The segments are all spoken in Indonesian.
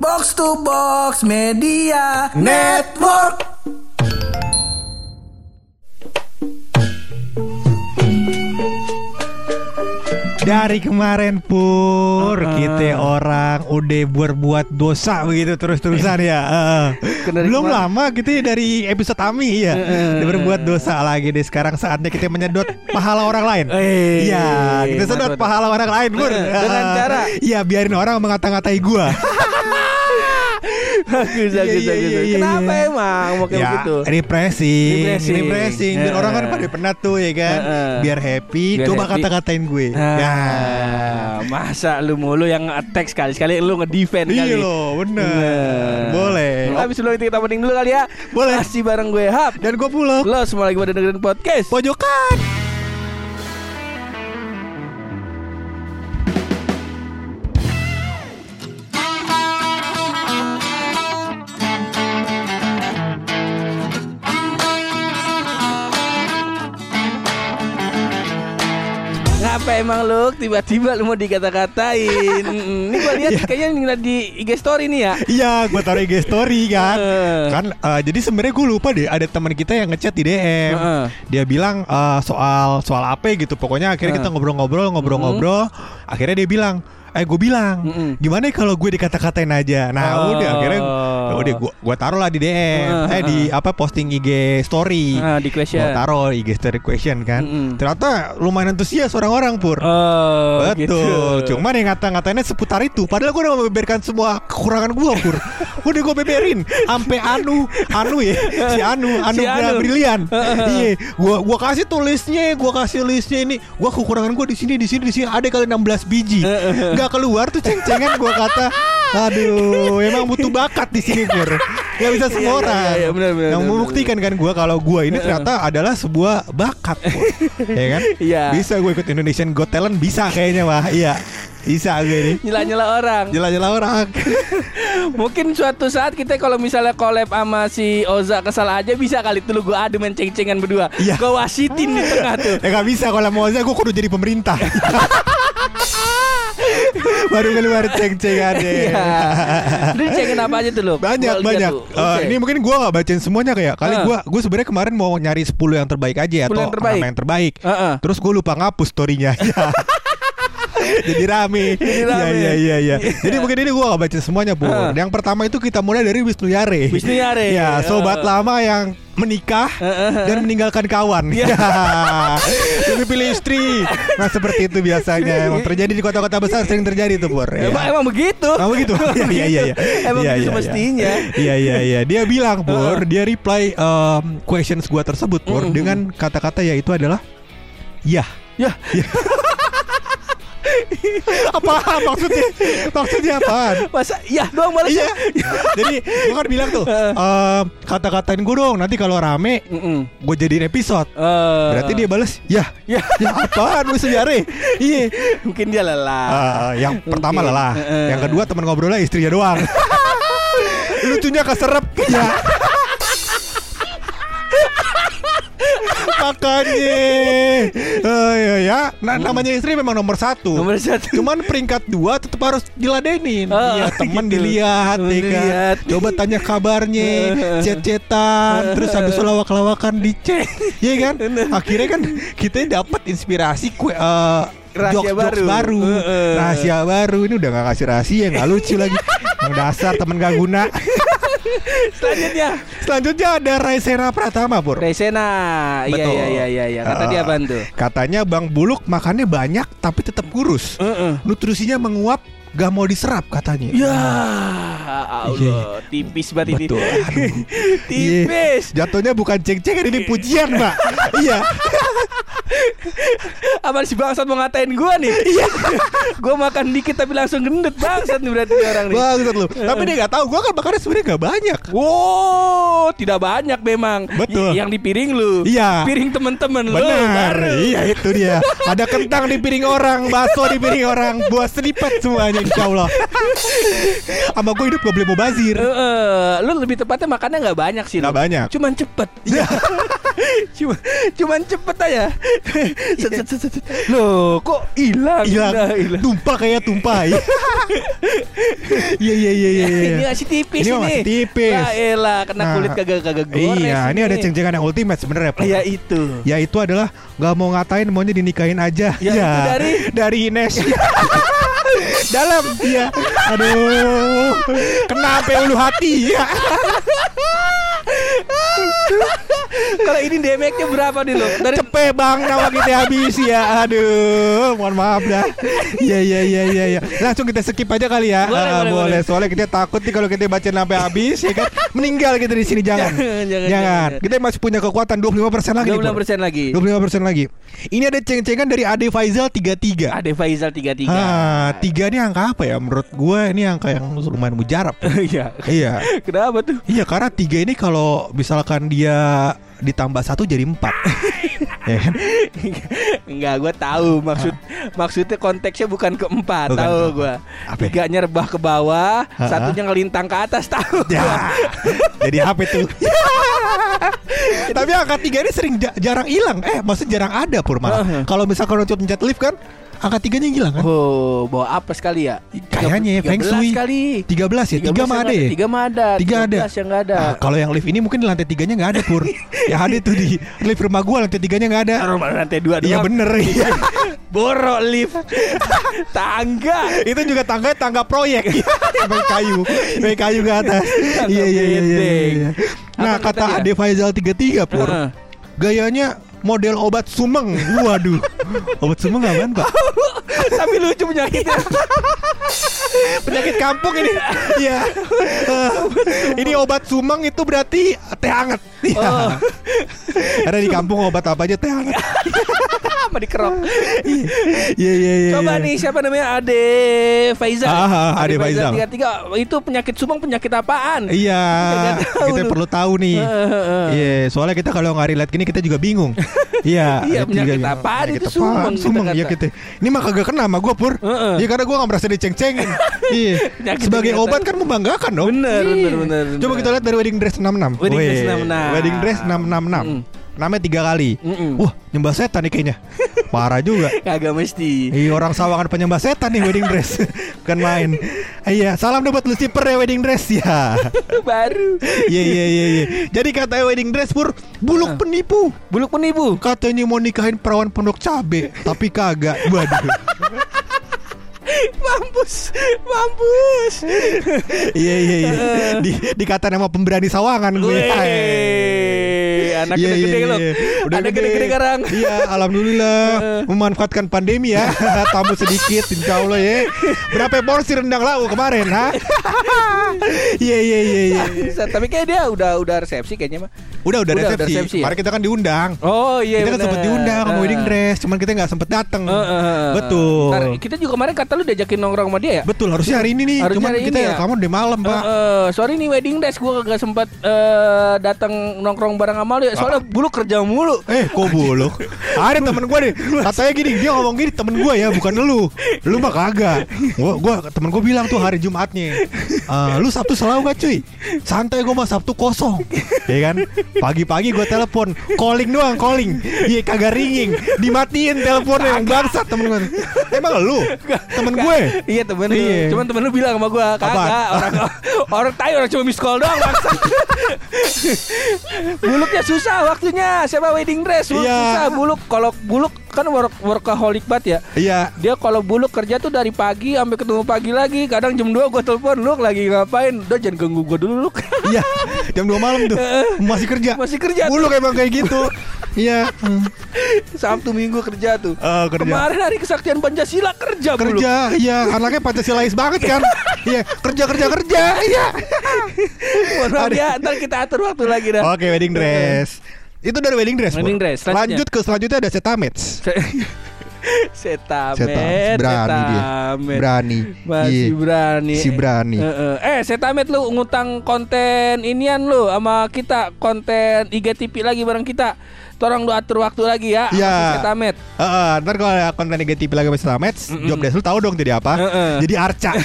Box to Box Media Network. Dari kemarin pur Uh-uh. kita orang udah berbuat dosa begitu terus-terusan ya. Uh. Belum kemarin- lama kita dari episode Ami ya. Udah berbuat dosa lagi deh. Sekarang saatnya kita menyedot pahala orang lain. Eh, Iya, kita sedot mantap. pahala orang lain pur. Uh, dengan Uh, cara? Iya, biarin orang mengata-ngatai gua. Bagus, Iya, bagus, iya, bagus. iya, iya, Kenapa iya. emang mau kayak ya, begitu? refreshing, Refreshing. refreshing. Biar Uh. orang kan pada penat tuh ya kan. Uh-uh. Biar happy, Biar coba kata-katain gue. Ya. Ah, masa lu mulu yang attack sekali sekali lu ngedefend kali. Iya loh, bener. Boleh. Habis sebelum itu kita mending dulu kali ya. Boleh. Masih bareng gue Hap. Dan gue pulang. Lo semua lagi pada dengerin podcast. Pojokan. Ngapa emang lu tiba-tiba lu mau dikata-katain? Ini gue lihat Iya. kayaknya ngeliat di IG story nih ya. Iya, gue taruh IG story kan. Kan eh, jadi sebenarnya gue lupa deh ada teman kita yang ngechat di DM. Dia bilang eh, soal soal apa gitu. Pokoknya akhirnya kita ngobrol-ngobrol, ngobrol-ngobrol. Akhirnya dia bilang, "Eh, gue bilang, Mm-mm. gimana kalau gue dikata-katain aja?" Nah, Oh. udah akhirnya ya udah gue gue taruh lah di DM. Heeh. Eh di apa posting IG story. Ah, di question. Gue taruh IG story question kan. Mm-mm. Ternyata lumayan antusias orang-orang pur. Oh, Betul. gitu. Cuman yang ngata-ngatainnya seputar itu. Padahal gue udah membeberkan semua kekurangan gue, Pur. udah gue beberin. Sampai Anu, Anu ya, si Anu, Anu, Si Anu. brilian. iya, gua gua kasih tuh listnya, gua kasih listnya ini. Gua kekurangan gue di sini, di sini, di sini ada kali 16 biji. Gak keluar tuh ceng-cengan gua kata. Aduh, emang butuh bakat di sini, Pur. Gak bisa Iya, semua iya, orang. iya, benar, benar, yang benar, membuktikan kan gua kalau gua ini ternyata adalah sebuah bakat, ya kan? Iya. Bisa gue ikut Indonesian Got Talent bisa kayaknya wah. Iya. Bisa gue nih. Nyela-nyela orang. Jelas-jelas orang. Mungkin suatu saat kita kalau misalnya collab sama si Oza kesal aja bisa kali tuh lu gue adu main ceng-cengan berdua. Iya. Gue wasitin di tengah tuh. ya gak bisa kalau mau aja gue kudu jadi pemerintah. Baru keluar ceng-cengannya. Iya. Lu cengin apa aja tuh lu? Banyak banyak. tuh. Eh, Oke. ini mungkin gue gak bacain semuanya kayak kali Ah. gue gue sebenarnya kemarin mau nyari 10 yang terbaik aja 10 atau yang terbaik. yang terbaik. Heeh. Terus gue lupa ngapus storynya. Jadi rame. Jadi Iya rame. iya iya iya. Jadi mungkin ini gue gak baca semuanya bu. Ah. Yang pertama itu kita mulai dari Wisnu Yare. Wisnu Yare. Ya sobat Ah. lama yang menikah dan meninggalkan kawan. Iya. Lebih pilih istri. Nah seperti itu biasanya. Emang terjadi di kota-kota besar sering terjadi tuh Pur. Ya. Emang emang begitu. Oh begitu. Iya iya iya. Emang Iya, begitu iya, semestinya. Iya iya iya. Dia bilang Pur, dia reply um, questions gua tersebut Pur Mm-mm. dengan kata-kata yaitu adalah ya. Ya. apa maksudnya? Maksudnya apaan? Masa ya doang balas. Iya. Jadi gua kan bilang tuh um, kata-katain gue dong nanti kalau rame Mm-mm. gue jadiin episode. Eh, Berarti dia bales ya ya Ya apaan lu sejarah Iya mungkin dia lelah. Ah, Yang pertama lelah Heeh. Yang kedua teman ngobrolnya istrinya doang Lucunya keserep Ya Makanya oh, ya, ya. Nah, Namanya istri memang nomor satu Nomor satu. Cuman peringkat dua tetap harus diladenin Oh, Iya teman gitu. dilihat ya kan? Coba tanya kabarnya Chat-chatan Terus habis lawak-lawakan dicek Iya kan Akhirnya kan kita dapat inspirasi kue eh, Rahasia jokes-jokes baru. baru, Heeh. Rahasia baru Ini udah gak kasih rahasia Gak lucu lagi Yang dasar temen gak guna Selanjutnya Selanjutnya ada Raisena Pratama Pur Resena. Iya iya iya iya iya. Kata Eh, dia apaan tuh? Katanya Bang Buluk makannya banyak Tapi tetap kurus Heeh. Nutrisinya menguap Gak mau diserap katanya Ya Allah, tipis banget ini. Betul Aduh. tipis. Iya. Jatuhnya bukan ceng-cengan ini pujian, Mbak. iya. Apa si bangsat mau ngatain gua nih? Iya. gua makan dikit tapi langsung gendut bangsat nih berarti orang nih. Bangsat lu. Tapi dia nggak tahu gua kan makannya sebenarnya nggak banyak. Wow, tidak banyak memang. Betul. Y- yang di piring lu. Iya. Piring temen-temen lu. Benar. Iya itu dia. Ada kentang di piring orang, bakso di piring orang, buah seripet semuanya insya Allah. Sama gue hidup gak boleh mau bazir. Eh, eh, lu lebih tepatnya makannya nggak banyak sih. Nggak lu. banyak. Cuman cepet. Iya. Cuma cuman cepet aja. Set, set, set, set. Loh, kok hilang? Hilang, hilang. tumpah kayak tumpah. Iya iya iya iya. iya. Ini masih tipis Ini ini. masih tipis. Lah elah, kena Nah, kulit kagak kagak gores. Iya, ini ada ceng-cengan yang ultimate sebenarnya. Ya itu. Ya itu adalah nggak mau ngatain maunya dinikahin aja. Ya, itu dari? dari Ines. Dalam iya. Aduh. Kenapa ulu hati ya? Kalau ini damage-nya berapa nih lo? Dari Cepet bang nama kita habis ya. Aduh, mohon maaf dah. Iya iya iya iya iya. Langsung kita skip aja kali ya. Boleh, Ah, boleh, boleh. boleh. Soalnya kita takut nih kalau kita baca sampai habis ya kan meninggal kita di sini jangan. Jangan, jangan, jangan. Kita masih punya kekuatan 25% lagi. nih, Pur. 26% lagi. 25% lagi. Ini ada ceng-cengan dari Ade Faizal 33. Ade Faizal 33. Ah, tiga ini angka apa ya? Menurut gue ini angka yang lumayan mujarab. Iya. iya. Kenapa tuh? Iya karena tiga ini kalau misalkan dia ditambah satu jadi empat. ya kan? Enggak, gue tahu maksud maksudnya konteksnya bukan keempat, Bukan tahu gue. Apa? Tiganya rebah ke bawah, Ha-ha. satunya ngelintang ke atas, tahu. Ya, jadi apa itu? Tapi angka tiga ini sering ja- jarang hilang. Eh, maksudnya jarang ada pur malah. Uh-huh. Kalau misalkan untuk pencet lift kan, angka tiganya hilang kan? Oh, bawa apa sekali ya? Kayaknya ya, Feng 13 Shui. kali. 13 ya, tiga mah ada ya? Tiga mah ada. Tiga ada. 13 yang nggak ada. Ah, kalau yang lift ini mungkin di lantai tiganya nggak ada pur. ya ada tuh di lift rumah gua lantai tiganya nggak ada. Taruh lantai dua Iya doang. bener iya. Borok lift. Tangga. Itu juga tangga tangga proyek Pakai kayu Pakai kayu ke atas Iya iya iya iya, iya. Nah kata? Ade Faizal 33 Pur. Gayanya model obat sumeng. Waduh. Obat sumeng apaan pak? Tapi lucu penyakitnya. Penyakit kampung ini. Iya. Ini obat sumeng itu berarti teh hangat. Iya. Oh. Karena di kampung obat apa aja teh hangat Apa dikerok? Iya iya iya Coba iya. nih siapa namanya Ade Faizal. Ah, ah, Ade Faizal. 33 itu penyakit sumeng penyakit apaan? Iya, kita lu. perlu tahu nih. Heeh. Iya, soalnya kita kalau nggak relate gini kita juga bingung. Iya, Iya, penyakit apaan penyakit itu kita Sumeng ya kita. Ini mah kagak kena sama gue pur. Iya karena gue nggak merasa diceng-cengin. Iya. Sebagai obat kan membanggakan dong. Bener, Iya. bener, bener, Coba kita lihat dari wedding dress 66. Wedding dress Weh, 66. Wedding dress 666. Namanya tiga kali. Mm-mm. Wah, nyembah setan nih kayaknya. Parah juga. Kagak mesti. Iya orang sawangan penyembah setan nih wedding dress Bukan main Iya salam buat Lucifer ya wedding dress ya Baru. Iya iya iya iya. Jadi kata wedding dress pur buluk penipu. Buluk penipu. Katanya mau nikahin perawan pondok cabe, tapi kagak. Waduh. Mampus. Mampus. iya iya iya. Di dikata nama pemberani sawangan gue. Anak Iya, gede-gede iya, lo. iya. Udah Ada gede-gede sekarang. Iya, alhamdulillah memanfaatkan pandemi ya. Tamu sedikit insya Allah ya. Berapa porsi rendang lau kemarin, ha? Iya iya iya iya. Set, Tapi kayak dia udah udah resepsi kayaknya mah. Udah udah Udah, udah resepsi. resepsi ya? Kemarin kita kan diundang. Oh iya kita kan bener. sempat diundang sama Ah. wedding dress, cuman kita nggak sempet datang. Eh, eh, eh. Betul. Ntar, kita juga kemarin kata lu diajakin nongkrong sama dia ya? Betul, harusnya hari ini nih. Harusnya cuman hari kita ini ya? kamu udah malam, Pak. Sorry nih wedding dress gue kagak sempat eh, datang nongkrong bareng sama lu ya. Soalnya bulu kerja mulu. Eh, kok buluk? Ada temen gue nih, katanya gini, dia ngomong gini temen gue ya, bukan lu. Lu mah kagak. Gua, gua temen gue bilang tuh hari Jumatnya, "Eh, lu Sabtu selalu gak cuy? Santai gue mah Sabtu kosong, ya kan? Pagi-pagi gue telepon, calling doang, calling. Iya kagak ringing, dimatiin teleponnya yang bangsat temen gue. Emang lu? Temen gue? Iya temen lu. Iya. Cuman temen lu bilang sama gue kagak orang orang tai orang cuma miss call doang bangsa. Buluknya susah waktunya. Siapa wedding dress? Buluk Iya. susah. Buluk kalau buluk kan work, workaholic banget ya. Iya. Dia kalau buluk kerja tuh dari pagi sampai ketemu pagi lagi. Kadang jam 2 gue telepon lu lagi ngapain? Udah jangan ganggu gue dulu lu. Iya, jam 2 malam tuh masih kerja. Masih kerja tuh. Buluk emang kayak gitu. Iya. Sabtu Minggu kerja tuh. Oh, kerja. Kemarin hari kesaktian Pancasila kerja kerja iya anaknya pancasilais banget kan iya kerja kerja kerja iya Mohon maaf ya, ntar kita atur waktu lagi dah. oke wedding dress itu dari wedding dress Wedding dress, selanjutnya. lanjut ke selanjutnya ada setamets Setamet, Setamet, berani dia. setamet. berani Masih Iya. berani. si berani Eh, eh. Setamet lu ngutang konten inian lu sama kita konten IGTV lagi bareng kita. Tolong lu atur waktu lagi ya. Iya. Setamet. Heeh, ntar kalau ada konten negatif lagi sama Setamets, job desk lu tahu dong jadi apa? Heeh. Jadi Arca.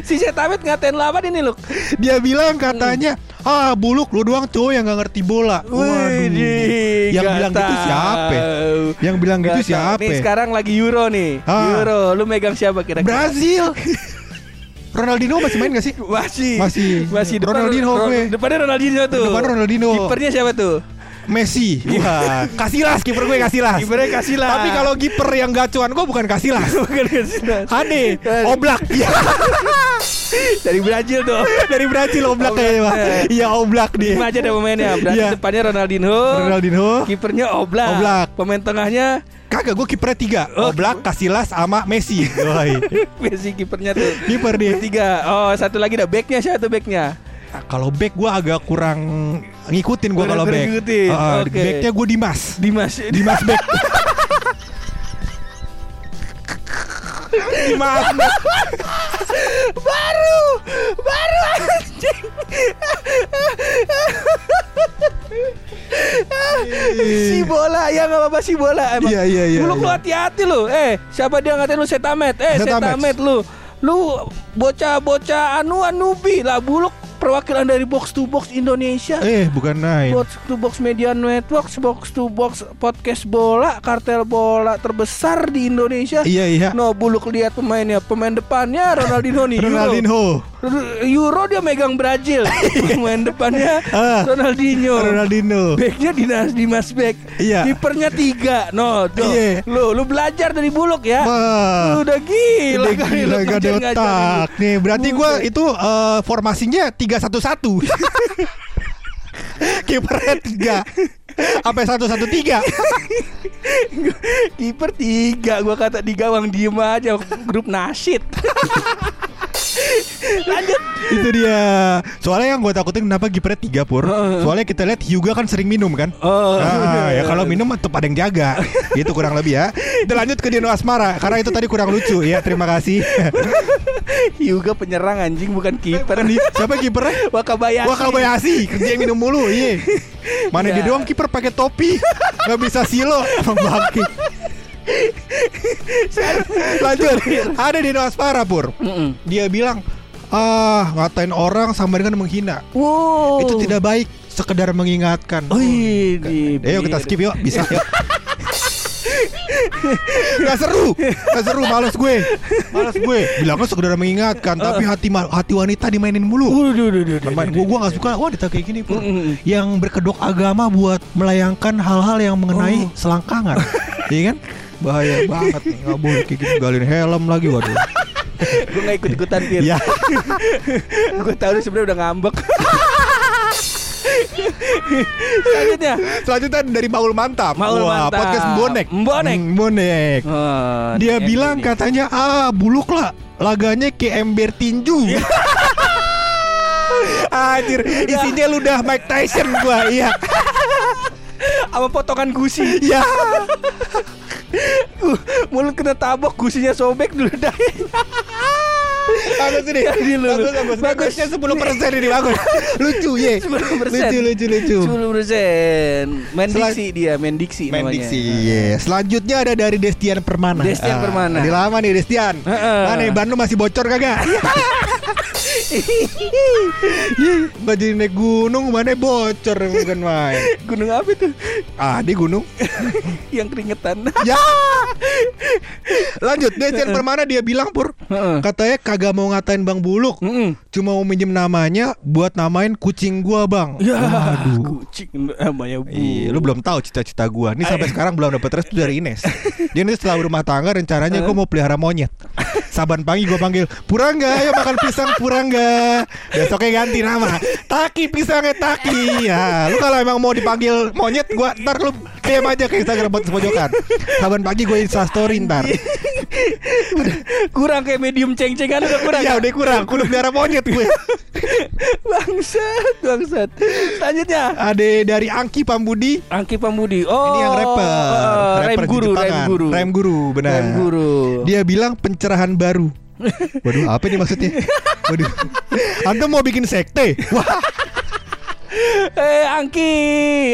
Si Setamet ngatain lu apa ini lu? Dia bilang katanya Ah buluk lu doang cowok yang gak ngerti bola Widih, Yang nggak bilang gitu siapa? tahu. Yang bilang gitu Nggak tahu. siapa? Nih sekarang lagi Euro nih. Ah. Euro, lu megang siapa kira-kira? Brazil Ronaldinho masih main gak sih? Masih. Masih. Masih depan Ronaldinho Ro- gue. Depannya Ronaldinho tuh. Depan Ronaldinho. Kipernya siapa tuh? Messi Wah Kasilas kiper gue Kasilas Kipernya Casillas. Tapi kalau kiper yang gacuan gue bukan Kasilas Bukan Casillas. Hane Eh. Oblak Iya Dari Brazil tuh. Dari Brazil Oblak kayaknya Pak. Iya Oblak dia Lima aja ada pemainnya. Berarti Iya. depannya Ronaldinho. Ronaldinho Kipernya Oblak. Oblak. Pemain tengahnya Kagak gue kipernya tiga Oh. Oblak Kasilas sama Messi. Messi kipernya tuh. Kiper dia Tiga. Oh, satu lagi dah backnya siapa tuh backnya? Kalau back gue agak kurang ngikutin gue kalau back. ngikutin, Ah, oke. Backnya gue Dimas. Dimas. Dimas back. Dimas. baru baru anjing. Si bola ya nggak apa-apa si bola emang. Iya, iya, iya, Buluk lu iya. hati-hati lu. Eh siapa dia ngatain lu? Setamet. Eh Setamet. setamet lu. Lu bocah-bocah anu anubi lah buluk perwakilan dari box to box Indonesia Eh bukan naik. Box to Box Media Network, Box to Box podcast bola, kartel bola terbesar di Indonesia. Iya iya. No, buluk lihat pemainnya. Pemain depannya Ronaldinho nih. Ronaldinho. Euro dia megang Brazil. Pemain depannya Ah. Ronaldinho. Ronaldinho. Backnya Dinas Dimas Beck. Iya. Kipernya tiga. No, tuh. Iya. Lu lu belajar dari buluk ya. Wah. Lu udah gila Udah gila ada ngajar-ngajarin otak. Nih berarti gue itu eh, formasinya 3-1-1 Kipernya 3 Sampai 1-1-3 Kiper tiga Gua kata di gawang diem aja Grup nasid Itu dia Soalnya yang gue takutin kenapa kipernya 3 pur Soalnya kita lihat Hyuga kan sering minum kan Oh Nah, ya kalau minum tetap ada yang jaga. Gitu kurang lebih ya. Kita lanjut ke Dino Asmara karena itu tadi kurang lucu ya. Terima kasih. Hyuga penyerang anjing bukan kiper Nih, siapa kipernya? Wakabayashi Wah Kabayashi kerja yang minum mulu iya. Mana Ya. dia doang kiper pakai topi nggak bisa silo emang bangke. Lanjut ada Dino Asmara pur. Dia bilang Ah ngatain orang sama dengan menghina. Wow. Itu tidak baik Sekedar mengingatkan. Wih, di- Ayo kita skip yuk Bisa yuk. Gak seru Gak seru Males gue. Males gue. Bilangnya sekedar mengingatkan Tapi hati hati wanita dimainin mulu. Duh, gue gue gak suka wanita kayak gini. Mm-mm. Yang berkedok agama buat melayangkan hal-hal yang mengenai Oh. selangkangan. Iya kan? Bahaya banget nih Gak boleh kayak gitu Galin helm lagi waduh Gue gak ikut-ikutan Fir. Ya. Gue tahu dia sebenarnya udah ngambek. Selanjutnya. Selanjutnya dari Maul Mantap. Maul Wah, Mantap. Podcast Bonek Mbonek. Hmm, Bonek Oh, Dia ini bilang nih. katanya Ah buluk lah. Laganya kayak ember tinju. Anjir Isinya ludah Mike Tyson gua Iya. Sama potongan gusi. Iya. Gu- Mulut kena tabok Gusinya sobek dulu dah Bagus ini lu. Bagus bagus Bagus. Bagusnya 10% ini bagus Lucu ye 10%. Lucu lucu lucu 10% Main Selan- diksi dia Main diksi Main namanya. diksi ye. Selanjutnya ada dari Destian Permana Destian Ah, Permana. Ini lama nih Destian Heeh. Mana nih ban lu masih bocor kagak Nggak jadi naik gunung Mana bocor bukan main. Gunung apa itu? Ah di gunung. Yang keringetan. Ya. Lanjut Destian Permana dia bilang Pur. Katanya kagak mau ngatain Bang Buluk. Cuma mau minjem namanya Buat namain kucing gua bang. Ya Waduh. Kucing namanya bu Iya, lu belum tahu cita-cita gua. Nih sampai sekarang belum dapat restu dari Ines. Dia nanti setelah rumah tangga rencananya gua mau pelihara monyet. Saban pagi gua panggil, "Purangga, ayo makan pisang Purangga." Besoknya ganti nama. Taki pisangnya Taki. Ya, lu kalau emang mau dipanggil monyet gua ntar lu DM aja ke Instagram buat pojokan. Saban pagi gua Insta story ntar. Kurang kayak medium ceng-cengan udah kurang Ya udah kurang, kudu pelihara monyet gue. Bangsat Bangsat Selanjutnya Ada dari Angki Pambudi. Angki Pambudi Oh Ini yang rapper, eh, rapper Rem guru Rem Jepangan. guru Rem guru, benar. Rem guru Dia bilang pencerahan baru. Waduh, apa nih maksudnya? Waduh. Antum mau bikin sekte? Wah. Eh Angki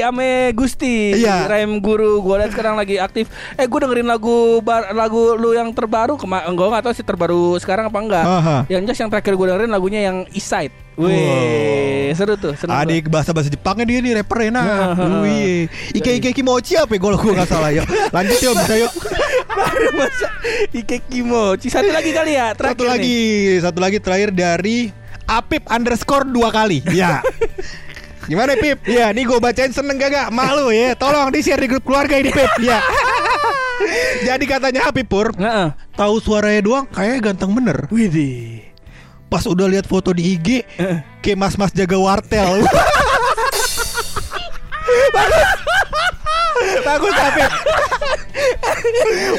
ame Gusti Iya. Rem guru gue liat sekarang lagi aktif eh gue dengerin lagu bar- lagu lu yang terbaru kema gue nggak tahu sih terbaru sekarang apa enggak Aha. yang jelas yang terakhir gue dengerin lagunya yang Side Wih seru tuh gua. Adik bahasa bahasa Jepangnya dia nih rapper enak. Heeh. Wih, Ike Ike Kimochi apa ya kalau gue nggak salah ya. Lanjut yuk bisa yuk. Baru masa Ike Kimochi Satu lagi kali ya terakhir Satu nih. lagi, satu lagi terakhir dari Apip underscore dua kali. Ya. Gimana Pip? Ya, nih gue bacain seneng gak gak? Malu ya. Tolong di share di grup keluarga ini Pip. Ya. Jadi katanya Apip Pur, Heeh. tahu suaranya doang kayaknya ganteng bener. Widih Pas udah lihat foto di IG, kayak mas-mas jaga wartel. Bagus tapi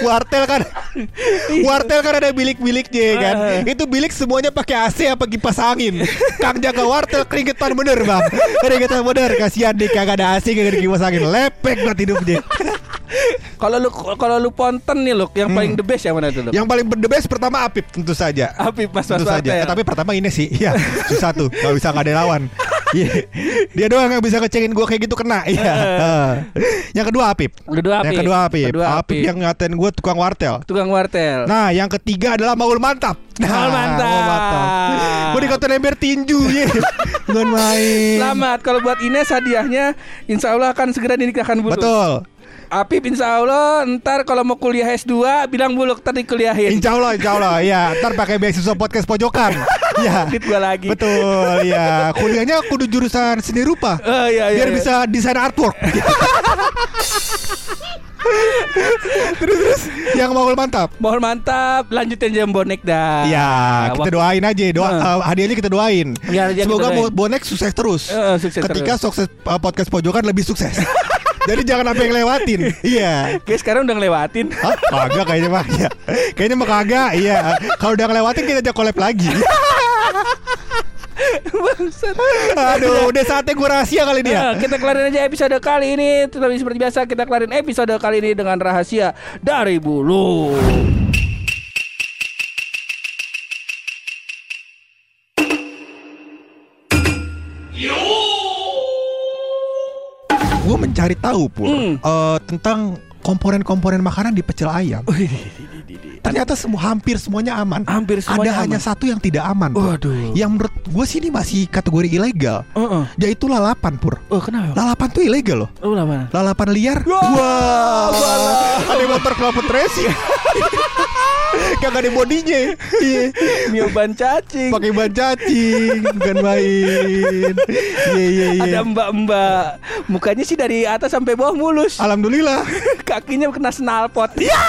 Wartel kan Wartel kan ada bilik-biliknya ya kan? Itu bilik semuanya pakai AC apa kipas angin. Kang jaga wartel keringetan bener bang. Keringetan bener. Kasihan deh kagak ada AC kagak ada kipas angin. Lepek banget hidupnya Kalau lu kalau lu ponten nih look yang paling the best yang mana tuh Luk? Yang paling the best pertama Apip tentu saja. Apip Mas Mas Tentu saja. Eh, Tapi pertama ini sih. Ya susah tuh. Gak bisa gak ada lawan. Iya. Dia doang yang bisa ngecengin gue kayak gitu kena. Iya. Yang kedua Apip. Kedua Yang Apip. kedua Apip. Kedua Apip Apip. yang ngatain gue tukang wartel. Tukang wartel. Nah yang ketiga adalah Maul Mantap. Maul Mantap. Gue dikatain ember tinju ya Bukan main. Selamat. Kalau buat Ines hadiahnya Insya Allah akan segera dinikahkan Betul Apip insya Allah Ntar kalau mau kuliah S2 Bilang Buluk tadi kuliahin Insya Allah Insya Allah Ya ntar pakai beasiswa podcast pojokan Ya Duit gua lagi Betul ya Kuliahnya kudu jurusan seni rupa Oh iya iya Biar iya. bisa desain artwork Terus terus Yang Maul Mantap Mohon mantap Lanjutin jam bonek dah Ya, kita doain aja. Doa Nah. eh, hadiahnya kita doain. Ya, hadiah kita Semoga doain. Bo- bonek sukses terus. Eh, sukses Ketika terus. sukses eh, podcast pojokan lebih sukses. Jadi jangan sampai yang lewatin. Iya. Oke sekarang udah ngelewatin Hah? Kagak kayaknya mah. Iya. Kayaknya mah kagak. Iya. Kalau udah ngelewatin kita ajak collab lagi. Bangsat. Aduh, udah saatnya gue rahasia kali ini ya. Nah, kita kelarin aja episode kali ini Tetapi seperti biasa kita kelarin episode kali ini dengan rahasia dari bulu mencari tahu pur Hmm. eh, tentang komponen-komponen makanan di pecel ayam. Ternyata semua hampir semuanya aman. Hampir semuanya Ada hanya aman. satu yang tidak aman. Waduh. Yang menurut gue sih ini masih kategori ilegal. Heeh. Yaitu lalapan pur. Oh kenapa? Lalapan tuh ilegal loh. Oh lama Lalapan liar. Wah, Wah, ada motor kelapa racing. Gak ada bodinya. Iya. Mio ban cacing Pakai ban cacing, bukan main. Iya iya iya. Ada mbak-mbak Mukanya sih dari atas sampai bawah mulus Alhamdulillah. Kakinya kena snalpot Ya